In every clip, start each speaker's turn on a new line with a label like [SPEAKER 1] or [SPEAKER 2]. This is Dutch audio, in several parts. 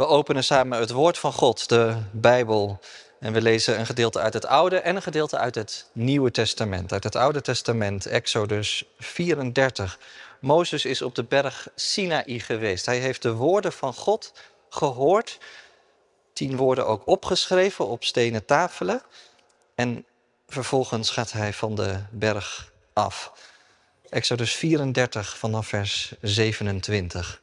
[SPEAKER 1] We openen samen het woord van God, de Bijbel. En we lezen een gedeelte uit het Oude en een gedeelte uit het Nieuwe Testament. Uit het Oude Testament, Exodus 34. Mozes is op de berg Sinaï geweest. Hij heeft de woorden van God gehoord. Tien woorden ook opgeschreven op stenen tafelen. En vervolgens gaat hij van de berg af. Exodus 34 vanaf vers 27.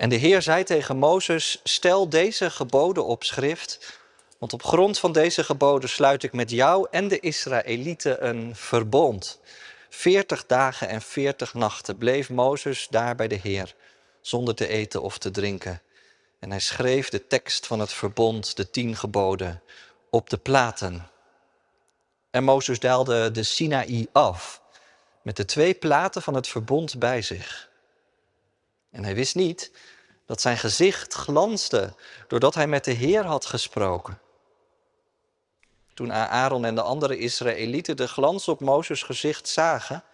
[SPEAKER 1] En de Heer zei tegen Mozes: Stel deze geboden op schrift, want op grond van deze geboden sluit ik met jou en de Israëlieten een verbond. Veertig dagen en veertig nachten bleef Mozes daar bij de Heer, zonder te eten of te drinken. En hij schreef de tekst van het verbond, de tien geboden, op de platen. En Mozes daalde de Sinaï af, met de twee platen van het verbond bij zich. En hij wist niet dat zijn gezicht glansde doordat hij met de Heer had gesproken. Toen Aaron en de andere Israëlieten de glans op Mozes gezicht zagen,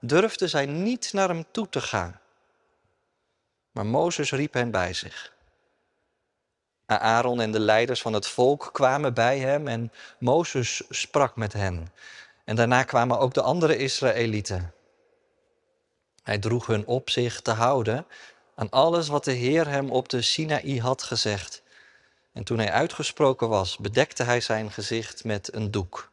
[SPEAKER 1] durfden zij niet naar hem toe te gaan. Maar Mozes riep hen bij zich. Aaron en de leiders van het volk kwamen bij hem en Mozes sprak met hen. En daarna kwamen ook de andere Israëlieten. Hij droeg hun op zich te houden aan alles wat de Heer hem op de Sinaï had gezegd. En toen hij uitgesproken was, bedekte hij zijn gezicht met een doek.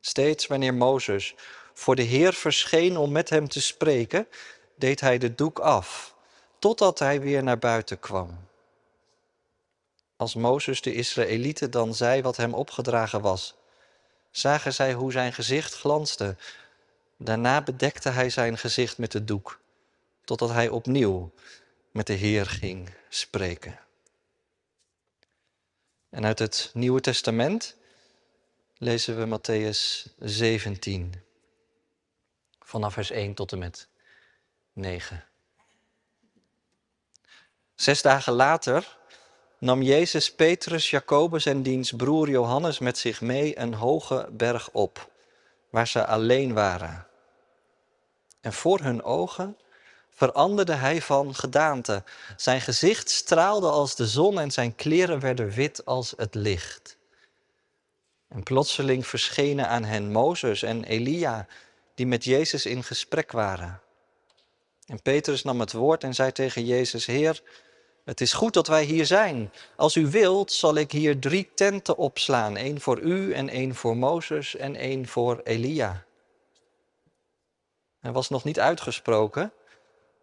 [SPEAKER 1] Steeds wanneer Mozes voor de Heer verscheen om met hem te spreken, deed hij de doek af, totdat hij weer naar buiten kwam. Als Mozes de Israëlieten dan zei wat hem opgedragen was, zagen zij hoe zijn gezicht glansde. Daarna bedekte hij zijn gezicht met de doek, totdat hij opnieuw met de Heer ging spreken. En uit het Nieuwe Testament lezen we Matthäus 17, vanaf vers 1 tot en met 9. Zes dagen later nam Jezus Petrus, Jacobus en diens broer Johannes met zich mee een hoge berg op, waar ze alleen waren. En voor hun ogen veranderde hij van gedaante. Zijn gezicht straalde als de zon en zijn kleren werden wit als het licht. En plotseling verschenen aan hen Mozes en Elia, die met Jezus in gesprek waren. En Petrus nam het woord en zei tegen Jezus: Heer, het is goed dat wij hier zijn. Als u wilt, zal ik hier drie tenten opslaan: één voor u en één voor Mozes en één voor Elia. Hij was nog niet uitgesproken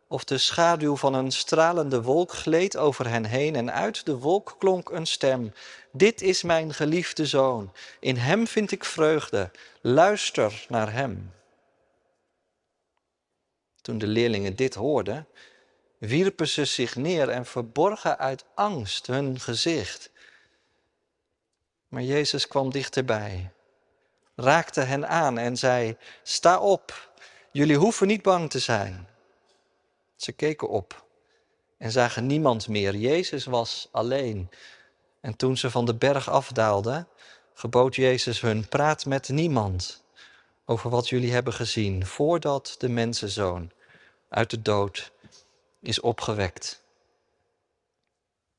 [SPEAKER 1] of de schaduw van een stralende wolk gleed over hen heen en uit de wolk klonk een stem. Dit is mijn geliefde zoon, in hem vind ik vreugde, luister naar hem. Toen de leerlingen dit hoorden, wierpen ze zich neer en verborgen uit angst hun gezicht. Maar Jezus kwam dichterbij, raakte hen aan en zei, sta op, jullie hoeven niet bang te zijn. Ze keken op en zagen niemand meer. Jezus was alleen. En toen ze van de berg afdaalden, gebood Jezus hun: praat met niemand over wat jullie hebben gezien, voordat de mensenzoon uit de dood is opgewekt.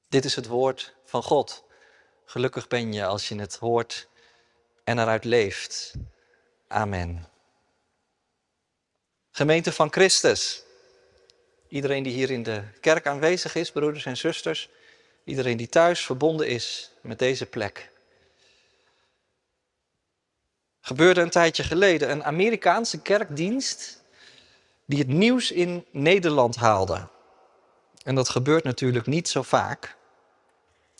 [SPEAKER 1] Dit is het woord van God. Gelukkig ben je als je het hoort en eruit leeft. Amen. Gemeente van Christus. Iedereen die hier in de kerk aanwezig is, broeders en zusters. Iedereen die thuis verbonden is met deze plek. Gebeurde een tijdje geleden een Amerikaanse kerkdienst die het nieuws in Nederland haalde. En dat gebeurt natuurlijk niet zo vaak.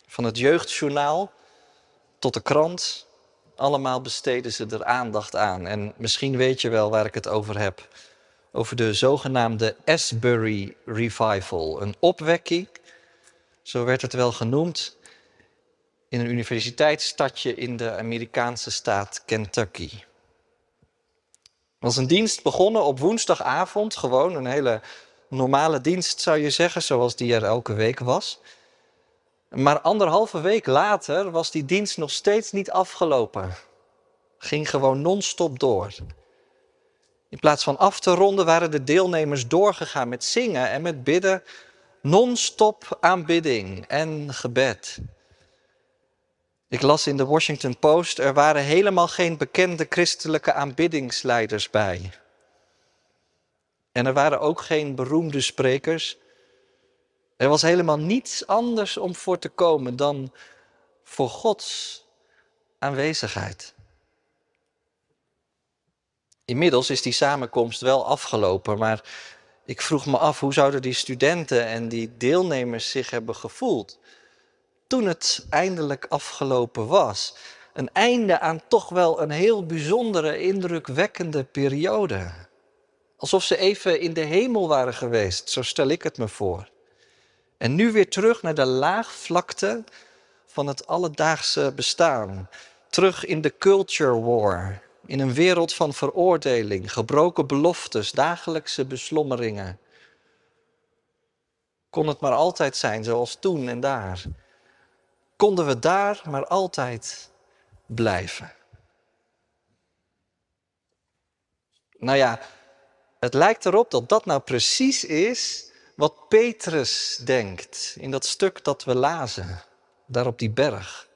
[SPEAKER 1] Van het jeugdjournaal tot de krant, allemaal besteden ze er aandacht aan. En misschien weet je wel waar ik het over heb over de zogenaamde Asbury Revival. Een opwekking, zo werd het wel genoemd, in een universiteitsstadje in de Amerikaanse staat Kentucky. was een dienst begonnen op woensdagavond, gewoon een hele normale dienst zou je zeggen, zoals die er elke week was. Maar anderhalve week later was die dienst nog steeds niet afgelopen. Ging gewoon non-stop door. In plaats van af te ronden waren de deelnemers doorgegaan met zingen en met bidden, Non-stop aanbidding en gebed. Ik las in de Washington Post, er waren helemaal geen bekende christelijke aanbiddingsleiders bij. En er waren ook geen beroemde sprekers. Er was helemaal niets anders om voor te komen dan voor Gods aanwezigheid. Inmiddels is die samenkomst wel afgelopen, maar ik vroeg me af hoe zouden die studenten en die deelnemers zich hebben gevoeld toen het eindelijk afgelopen was. Een einde aan toch wel een heel bijzondere, indrukwekkende periode. Alsof ze even in de hemel waren geweest, zo stel ik het me voor. En nu weer terug naar de laagvlakte van het alledaagse bestaan. Terug in de culture war, in een wereld van veroordeling, gebroken beloftes, dagelijkse beslommeringen. Kon het maar altijd zijn zoals toen en daar. Konden we daar maar altijd blijven. Nou ja, het lijkt erop dat dat nou precies is wat Petrus denkt in dat stuk dat we lazen, daar op die berg.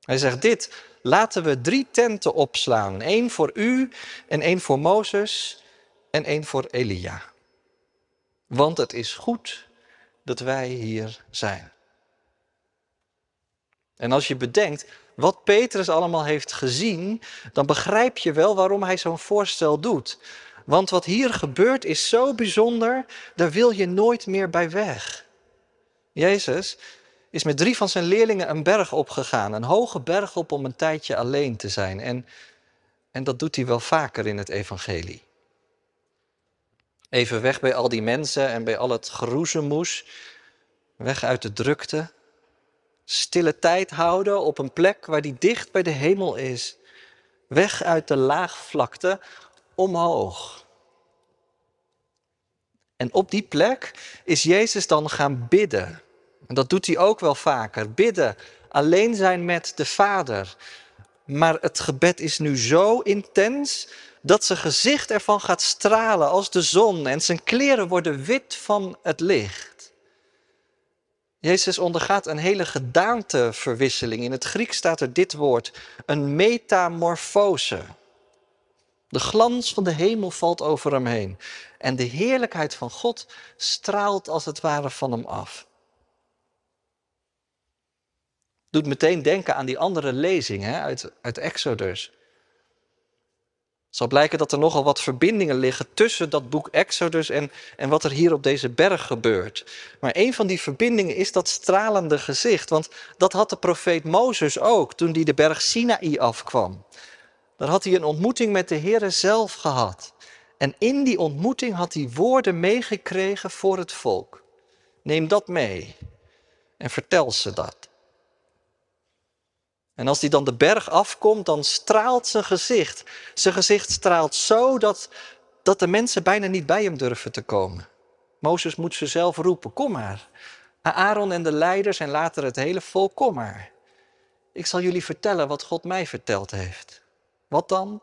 [SPEAKER 1] Hij zegt dit, laten we drie tenten opslaan. één voor u en één voor Mozes en één voor Elia. Want het is goed dat wij hier zijn. En als je bedenkt wat Petrus allemaal heeft gezien, dan begrijp je wel waarom hij zo'n voorstel doet. Want wat hier gebeurt is zo bijzonder, daar wil je nooit meer bij weg. Jezus is met drie van zijn leerlingen een berg opgegaan, een hoge berg op om een tijdje alleen te zijn. En, en dat doet hij wel vaker in het evangelie. Even weg bij al die mensen en bij al het geroezemoes, weg uit de drukte. Stille tijd houden op een plek waar die dicht bij de hemel is. Weg uit de laagvlakte omhoog. En op die plek is Jezus dan gaan bidden. En dat doet hij ook wel vaker. Bidden, alleen zijn met de Vader. Maar het gebed is nu zo intens dat zijn gezicht ervan gaat stralen als de zon en zijn kleren worden wit van het licht. Jezus ondergaat een hele gedaanteverwisseling. In het Grieks staat er dit woord, een metamorfose. De glans van de hemel valt over hem heen. En de heerlijkheid van God straalt als het ware van hem af. Doet meteen denken aan die andere lezing hè, uit, uit Exodus. Het zal blijken dat er nogal wat verbindingen liggen tussen dat boek Exodus en, en wat er hier op deze berg gebeurt. Maar een van die verbindingen is dat stralende gezicht. Want dat had de profeet Mozes ook toen hij de berg Sinaï afkwam. Dan had hij een ontmoeting met de Heere zelf gehad. En in die ontmoeting had hij woorden meegekregen voor het volk. Neem dat mee en vertel ze dat. En als hij dan de berg afkomt, dan straalt zijn gezicht. Zijn gezicht straalt zo dat, dat de mensen bijna niet bij hem durven te komen. Mozes moet ze zelf roepen, kom maar. Aaron en de leiders en later het hele volk, kom maar. Ik zal jullie vertellen wat God mij verteld heeft. Wat dan?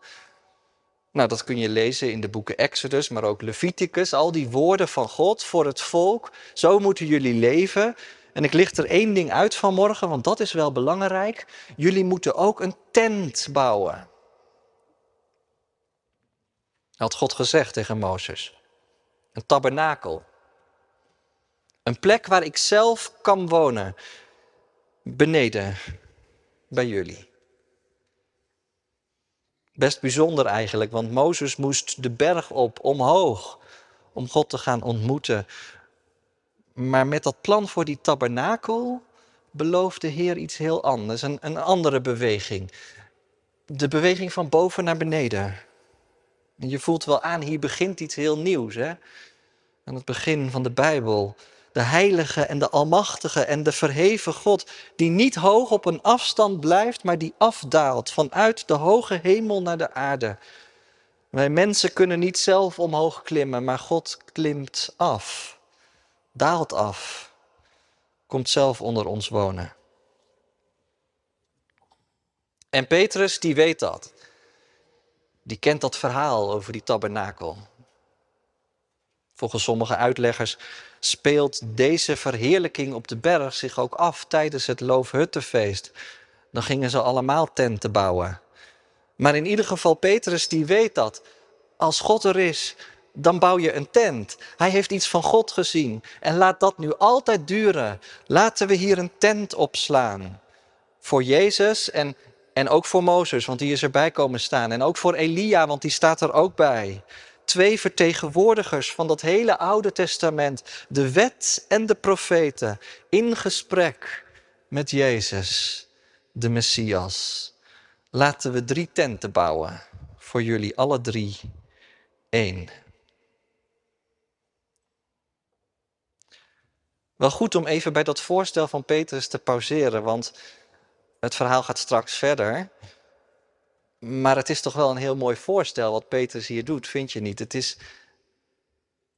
[SPEAKER 1] Nou, dat kun je lezen in de boeken Exodus, maar ook Leviticus. Al die woorden van God voor het volk. Zo moeten jullie leven. En ik licht er één ding uit vanmorgen, want dat is wel belangrijk. Jullie moeten ook een tent bouwen. Had God gezegd tegen Mozes. Een tabernakel. Een plek waar ik zelf kan wonen. Beneden bij jullie. Best bijzonder eigenlijk, want Mozes moest de berg op, omhoog, om God te gaan ontmoeten. Maar met dat plan voor die tabernakel belooft de Heer iets heel anders, een, een andere beweging. De beweging van boven naar beneden. En je voelt wel aan, hier begint iets heel nieuws. Hè? Aan het begin van de Bijbel. De heilige en de almachtige en de verheven God, die niet hoog op een afstand blijft, maar die afdaalt vanuit de hoge hemel naar de aarde. Wij mensen kunnen niet zelf omhoog klimmen, maar God klimt af daalt af, komt zelf onder ons wonen. En Petrus, die weet dat. Die kent dat verhaal over die tabernakel. Volgens sommige uitleggers speelt deze verheerlijking op de berg zich ook af tijdens het Loofhuttenfeest. Dan gingen ze allemaal tenten bouwen. Maar in ieder geval, Petrus die weet dat. Als God er is, dan bouw je een tent. Hij heeft iets van God gezien. En laat dat nu altijd duren. Laten we hier een tent opslaan. Voor Jezus en, en ook voor Mozes, want die is erbij komen staan. En ook voor Elia, want die staat er ook bij. Twee vertegenwoordigers van dat hele Oude Testament, de wet en de profeten, in gesprek met Jezus, de Messias. Laten we drie tenten bouwen, voor jullie alle drie één. Wel goed om even bij dat voorstel van Petrus te pauzeren, want het verhaal gaat straks verder. Maar het is toch wel een heel mooi voorstel wat Petrus hier doet, vind je niet? Het is,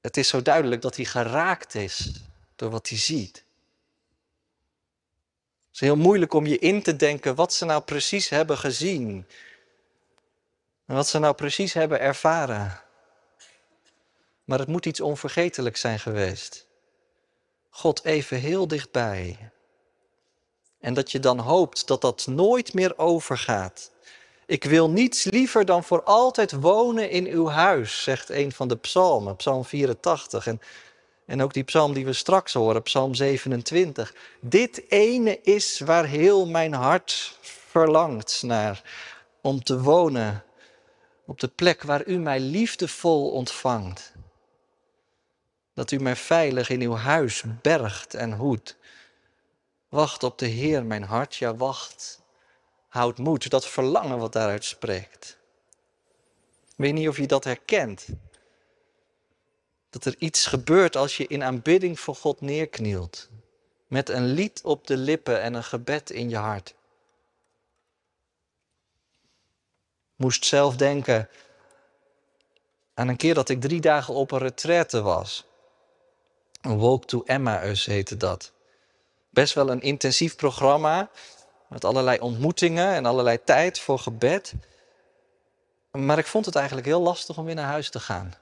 [SPEAKER 1] het is zo duidelijk dat hij geraakt is door wat hij ziet. Het is heel moeilijk om je in te denken wat ze nou precies hebben gezien. En wat ze nou precies hebben ervaren. Maar het moet iets onvergetelijks zijn geweest. God even heel dichtbij. En dat je dan hoopt dat dat nooit meer overgaat. Ik wil niets liever dan voor altijd wonen in uw huis, zegt een van de psalmen, psalm 84. En, en ook die psalm die we straks horen, psalm 27. Dit ene is waar heel mijn hart verlangt naar, om te wonen op de plek waar u mij liefdevol ontvangt. Dat u mij veilig in uw huis bergt en hoedt. Wacht op de Heer, mijn hart, ja wacht. Houd moed, dat verlangen wat daaruit spreekt. Ik weet niet of je dat herkent. Dat er iets gebeurt als je in aanbidding voor God neerknielt. Met een lied op de lippen en een gebed in je hart. Moest zelf denken aan een keer dat ik drie dagen op een retraite was. Een Walk to Emmaus heette dat. Best wel een intensief programma. Met allerlei ontmoetingen en allerlei tijd voor gebed. Maar ik vond het eigenlijk heel lastig om weer naar huis te gaan.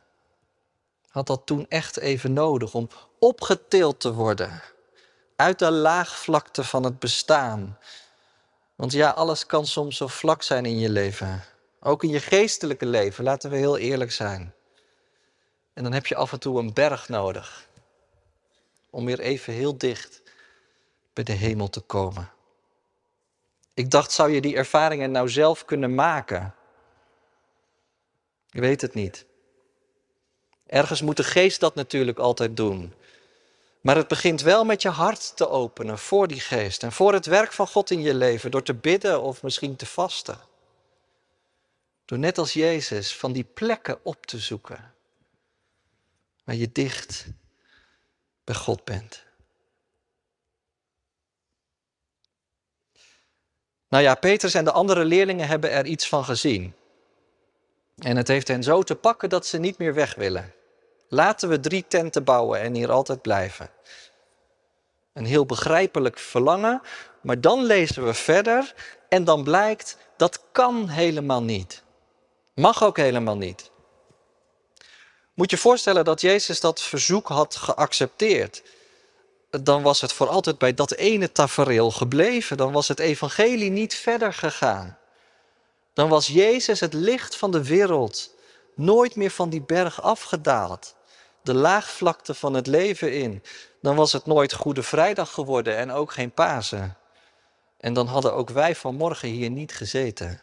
[SPEAKER 1] Had dat toen echt even nodig om opgetild te worden. Uit de laagvlakte van het bestaan. Want ja, alles kan soms zo vlak zijn in je leven. Ook in je geestelijke leven, laten we heel eerlijk zijn. En dan heb je af en toe een berg nodig. Om weer even heel dicht bij de hemel te komen. Ik dacht, zou je die ervaringen nou zelf kunnen maken? Ik weet het niet. Ergens moet de geest dat natuurlijk altijd doen. Maar het begint wel met je hart te openen voor die geest en voor het werk van God in je leven, door te bidden of misschien te vasten. Door net als Jezus van die plekken op te zoeken waar je dicht bij God bent. Nou ja, Petrus en de andere leerlingen hebben er iets van gezien. En het heeft hen zo te pakken dat ze niet meer weg willen. Laten we drie tenten bouwen en hier altijd blijven. Een heel begrijpelijk verlangen, maar dan lezen we verder en dan blijkt dat kan helemaal niet. Mag ook helemaal niet. Moet je voorstellen dat Jezus dat verzoek had geaccepteerd dan was het voor altijd bij dat ene tafereel gebleven. Dan was het evangelie niet verder gegaan. Dan was Jezus het licht van de wereld nooit meer van die berg afgedaald. De laagvlakte van het leven in. Dan was het nooit Goede Vrijdag geworden en ook geen Pasen. En dan hadden ook wij vanmorgen hier niet gezeten.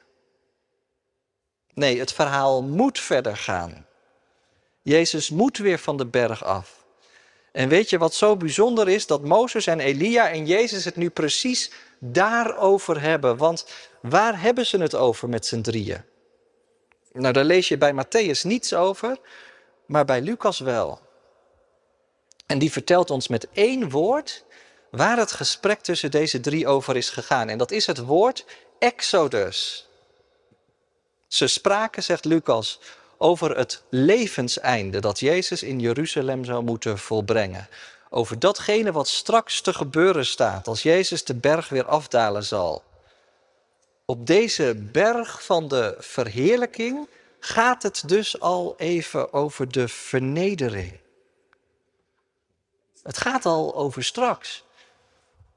[SPEAKER 1] Nee, het verhaal moet verder gaan. Jezus moet weer van de berg af. En weet je wat zo bijzonder is? Dat Mozes en Elia en Jezus het nu precies daarover hebben. Want waar hebben ze het over met z'n drieën? Nou, daar lees je bij Matthäus niets over, maar bij Lucas wel. En die vertelt ons met één woord waar het gesprek tussen deze drie over is gegaan. En dat is het woord Exodus. Ze spraken, zegt Lucas, over het levenseinde dat Jezus in Jeruzalem zou moeten volbrengen. Over datgene wat straks te gebeuren staat als Jezus de berg weer afdalen zal. Op deze berg van de verheerlijking gaat het dus al even over de vernedering. Het gaat al over straks.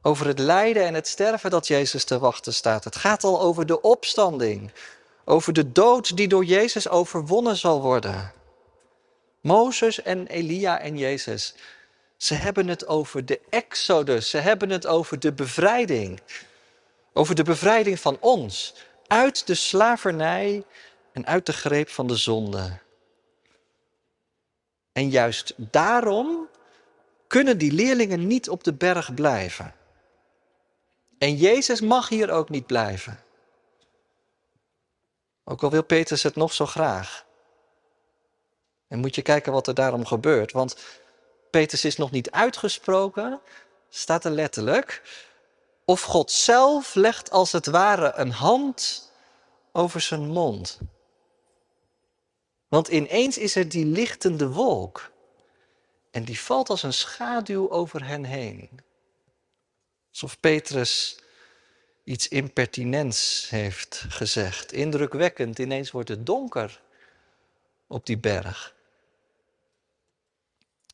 [SPEAKER 1] Over het lijden en het sterven dat Jezus te wachten staat. Het gaat al over de opstanding. Over de dood die door Jezus overwonnen zal worden. Mozes en Elia en Jezus, ze hebben het over de exodus. Ze hebben het over de bevrijding. Over de bevrijding van ons. Uit de slavernij en uit de greep van de zonde. En juist daarom kunnen die leerlingen niet op de berg blijven. En Jezus mag hier ook niet blijven. Ook al wil Petrus het nog zo graag. En moet je kijken wat er daarom gebeurt. Want Petrus is nog niet uitgesproken, staat er letterlijk. Of God zelf legt als het ware een hand over zijn mond. Want ineens is er die lichtende wolk. En die valt als een schaduw over hen heen. Alsof Petrus iets impertinents heeft gezegd. Indrukwekkend, ineens wordt het donker op die berg.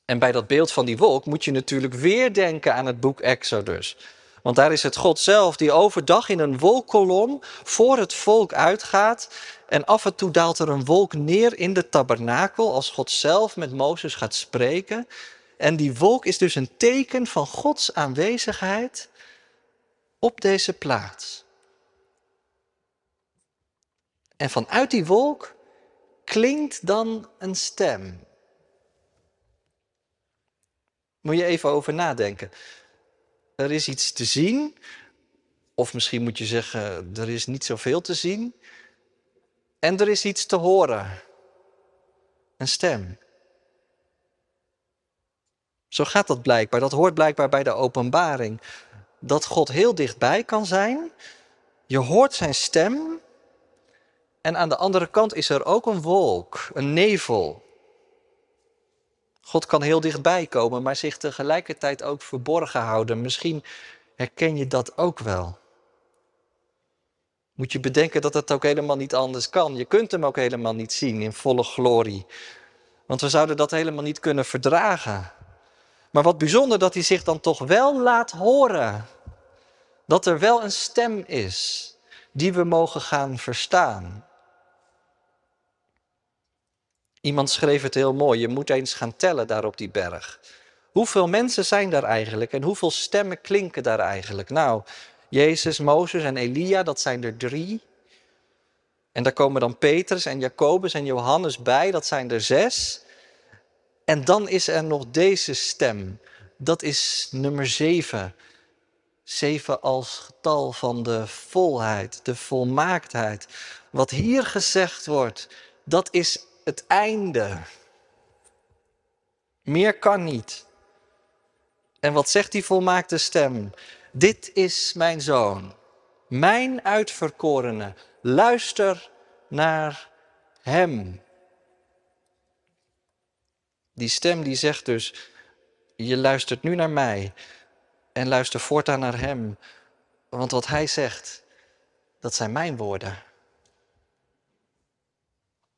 [SPEAKER 1] En bij dat beeld van die wolk moet je natuurlijk weer denken aan het boek Exodus. Want daar is het God zelf die overdag in een wolkkolom voor het volk uitgaat. En af en toe daalt er een wolk neer in de tabernakel als God zelf met Mozes gaat spreken. En die wolk is dus een teken van Gods aanwezigheid op deze plaats. En vanuit die wolk klinkt dan een stem. Moet je even over nadenken. Er is iets te zien, of misschien moet je zeggen, er is niet zoveel te zien. En er is iets te horen. Een stem. Zo gaat dat blijkbaar. Dat hoort blijkbaar bij de openbaring. Dat God heel dichtbij kan zijn. Je hoort zijn stem. En aan de andere kant is er ook een wolk, een nevel. God kan heel dichtbij komen, maar zich tegelijkertijd ook verborgen houden. Misschien herken je dat ook wel. Moet je bedenken dat het ook helemaal niet anders kan. Je kunt hem ook helemaal niet zien in volle glorie. Want we zouden dat helemaal niet kunnen verdragen. Maar wat bijzonder dat hij zich dan toch wel laat horen. Dat er wel een stem is die we mogen gaan verstaan. Iemand schreef het heel mooi. Je moet eens gaan tellen daar op die berg. Hoeveel mensen zijn daar eigenlijk en hoeveel stemmen klinken daar eigenlijk? Nou, Jezus, Mozes en Elia, dat zijn er drie. En daar komen dan Petrus en Jacobus en Johannes bij, dat zijn er zes. En dan is er nog deze stem. Dat is nummer zeven. Zeven als getal van de volheid, de volmaaktheid. Wat hier gezegd wordt, dat is het einde. Meer kan niet. En wat zegt die volmaakte stem? Dit is mijn zoon, mijn uitverkorene. Luister naar hem. Die stem die zegt dus, je luistert nu naar mij en luister voortaan naar hem. Want wat hij zegt, dat zijn mijn woorden.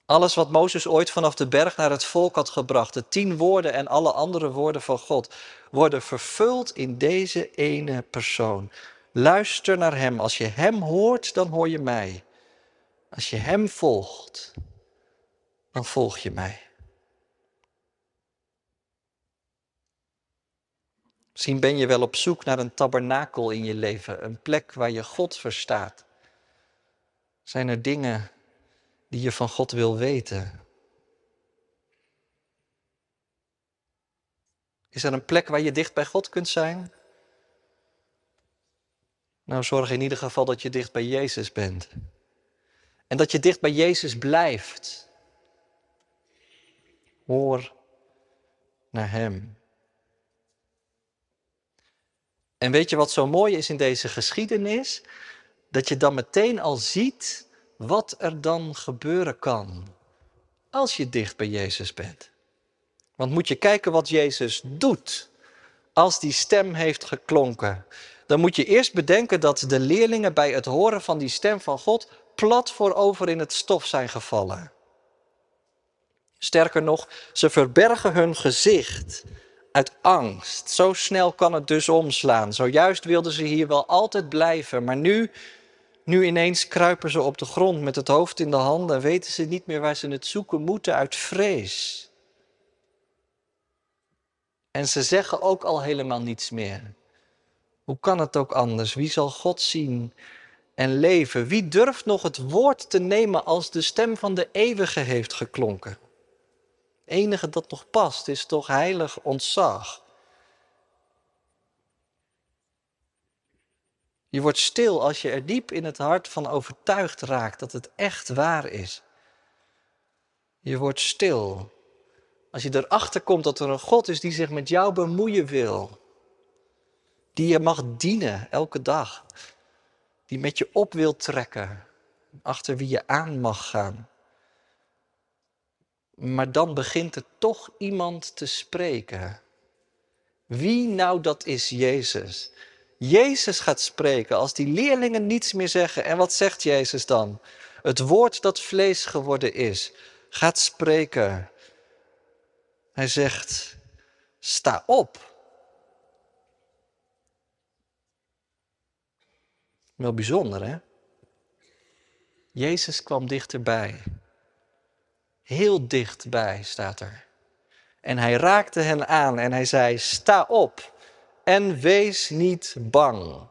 [SPEAKER 1] Alles wat Mozes ooit vanaf de berg naar het volk had gebracht, de tien woorden en alle andere woorden van God, worden vervuld in deze ene persoon. Luister naar Hem. Als je Hem hoort, dan hoor je mij. Als je Hem volgt, dan volg je mij. Misschien ben je wel op zoek naar een tabernakel in je leven, een plek waar je God verstaat. Zijn er dingen die je van God wil weten? Is er een plek waar je dicht bij God kunt zijn? Nou, zorg in ieder geval dat je dicht bij Jezus bent. En dat je dicht bij Jezus blijft. Hoor naar Hem. En weet je wat zo mooi is in deze geschiedenis? Dat je dan meteen al ziet wat er dan gebeuren kan als je dicht bij Jezus bent. Want moet je kijken wat Jezus doet als die stem heeft geklonken. Dan moet je eerst bedenken dat de leerlingen bij het horen van die stem van God plat voorover in het stof zijn gevallen. Sterker nog, ze verbergen hun gezicht uit angst. Zo snel kan het dus omslaan. Zojuist wilden ze hier wel altijd blijven, maar nu, nu ineens kruipen ze op de grond met het hoofd in de handen en weten ze niet meer waar ze het zoeken moeten uit vrees. En ze zeggen ook al helemaal niets meer. Hoe kan het ook anders? Wie zal God zien en leven? Wie durft nog het woord te nemen als de stem van de eeuwige heeft geklonken? Enige dat nog past is toch heilig ontzag. Je wordt stil als je er diep in het hart van overtuigd raakt dat het echt waar is. Je wordt stil als je erachter komt dat er een God is die zich met jou bemoeien wil. Die je mag dienen elke dag. Die met je op wil trekken. Achter wie je aan mag gaan. Maar dan begint er toch iemand te spreken. Wie nou dat is Jezus? Jezus gaat spreken als die leerlingen niets meer zeggen. En wat zegt Jezus dan? Het woord dat vlees geworden is, gaat spreken. Hij zegt, sta op. Wel bijzonder, hè? Jezus kwam dichterbij. Heel dichtbij staat er. En hij raakte hen aan en hij zei: Sta op en wees niet bang.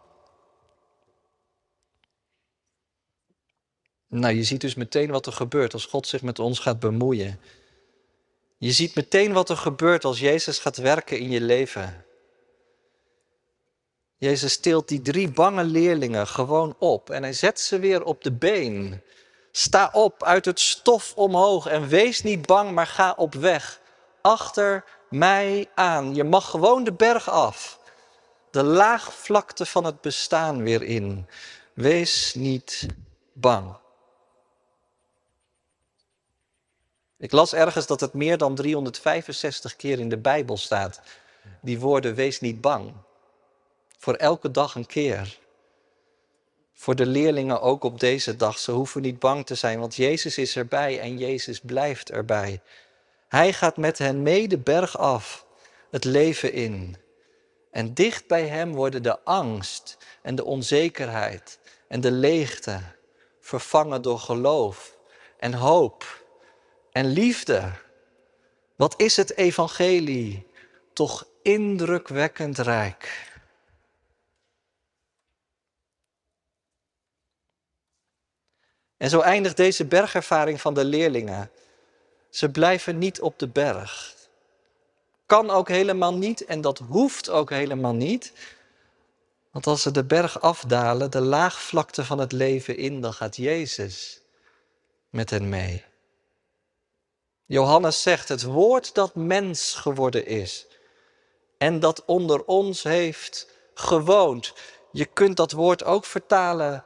[SPEAKER 1] Nou, je ziet dus meteen wat er gebeurt als God zich met ons gaat bemoeien. Je ziet meteen wat er gebeurt als Jezus gaat werken in je leven. Jezus tilt die drie bange leerlingen gewoon op en hij zet ze weer op de been. Sta op uit het stof omhoog en wees niet bang, maar ga op weg. Achter mij aan. Je mag gewoon de berg af. De laagvlakte van het bestaan weer in. Wees niet bang. Ik las ergens dat het meer dan 365 keer in de Bijbel staat. Die woorden wees niet bang. Voor elke dag een keer. Voor de leerlingen ook op deze dag. Ze hoeven niet bang te zijn, want Jezus is erbij en Jezus blijft erbij. Hij gaat met hen mee de berg af, het leven in. En dicht bij hem worden de angst en de onzekerheid en de leegte vervangen door geloof en hoop en liefde. Wat is het evangelie? Toch indrukwekkend rijk. En zo eindigt deze bergervaring van de leerlingen. Ze blijven niet op de berg. Kan ook helemaal niet en dat hoeft ook helemaal niet. Want als ze de berg afdalen, de laagvlakte van het leven in, dan gaat Jezus met hen mee. Johannes zegt, het woord dat mens geworden is en dat onder ons heeft gewoond. Je kunt dat woord ook vertalen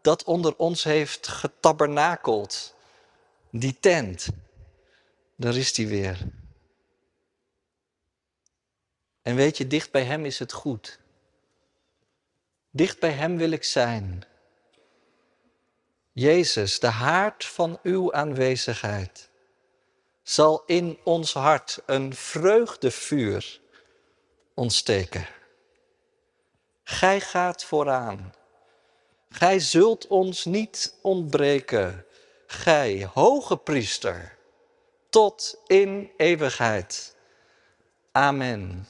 [SPEAKER 1] dat onder ons heeft getabernakeld. Die tent, daar is die weer. En weet je, dicht bij Hem is het goed. Dicht bij Hem wil ik zijn. Jezus, de haard van uw aanwezigheid, zal in ons hart een vreugdevuur ontsteken. Gij gaat vooraan. Gij zult ons niet ontbreken, gij hoge priester, tot in eeuwigheid. Amen.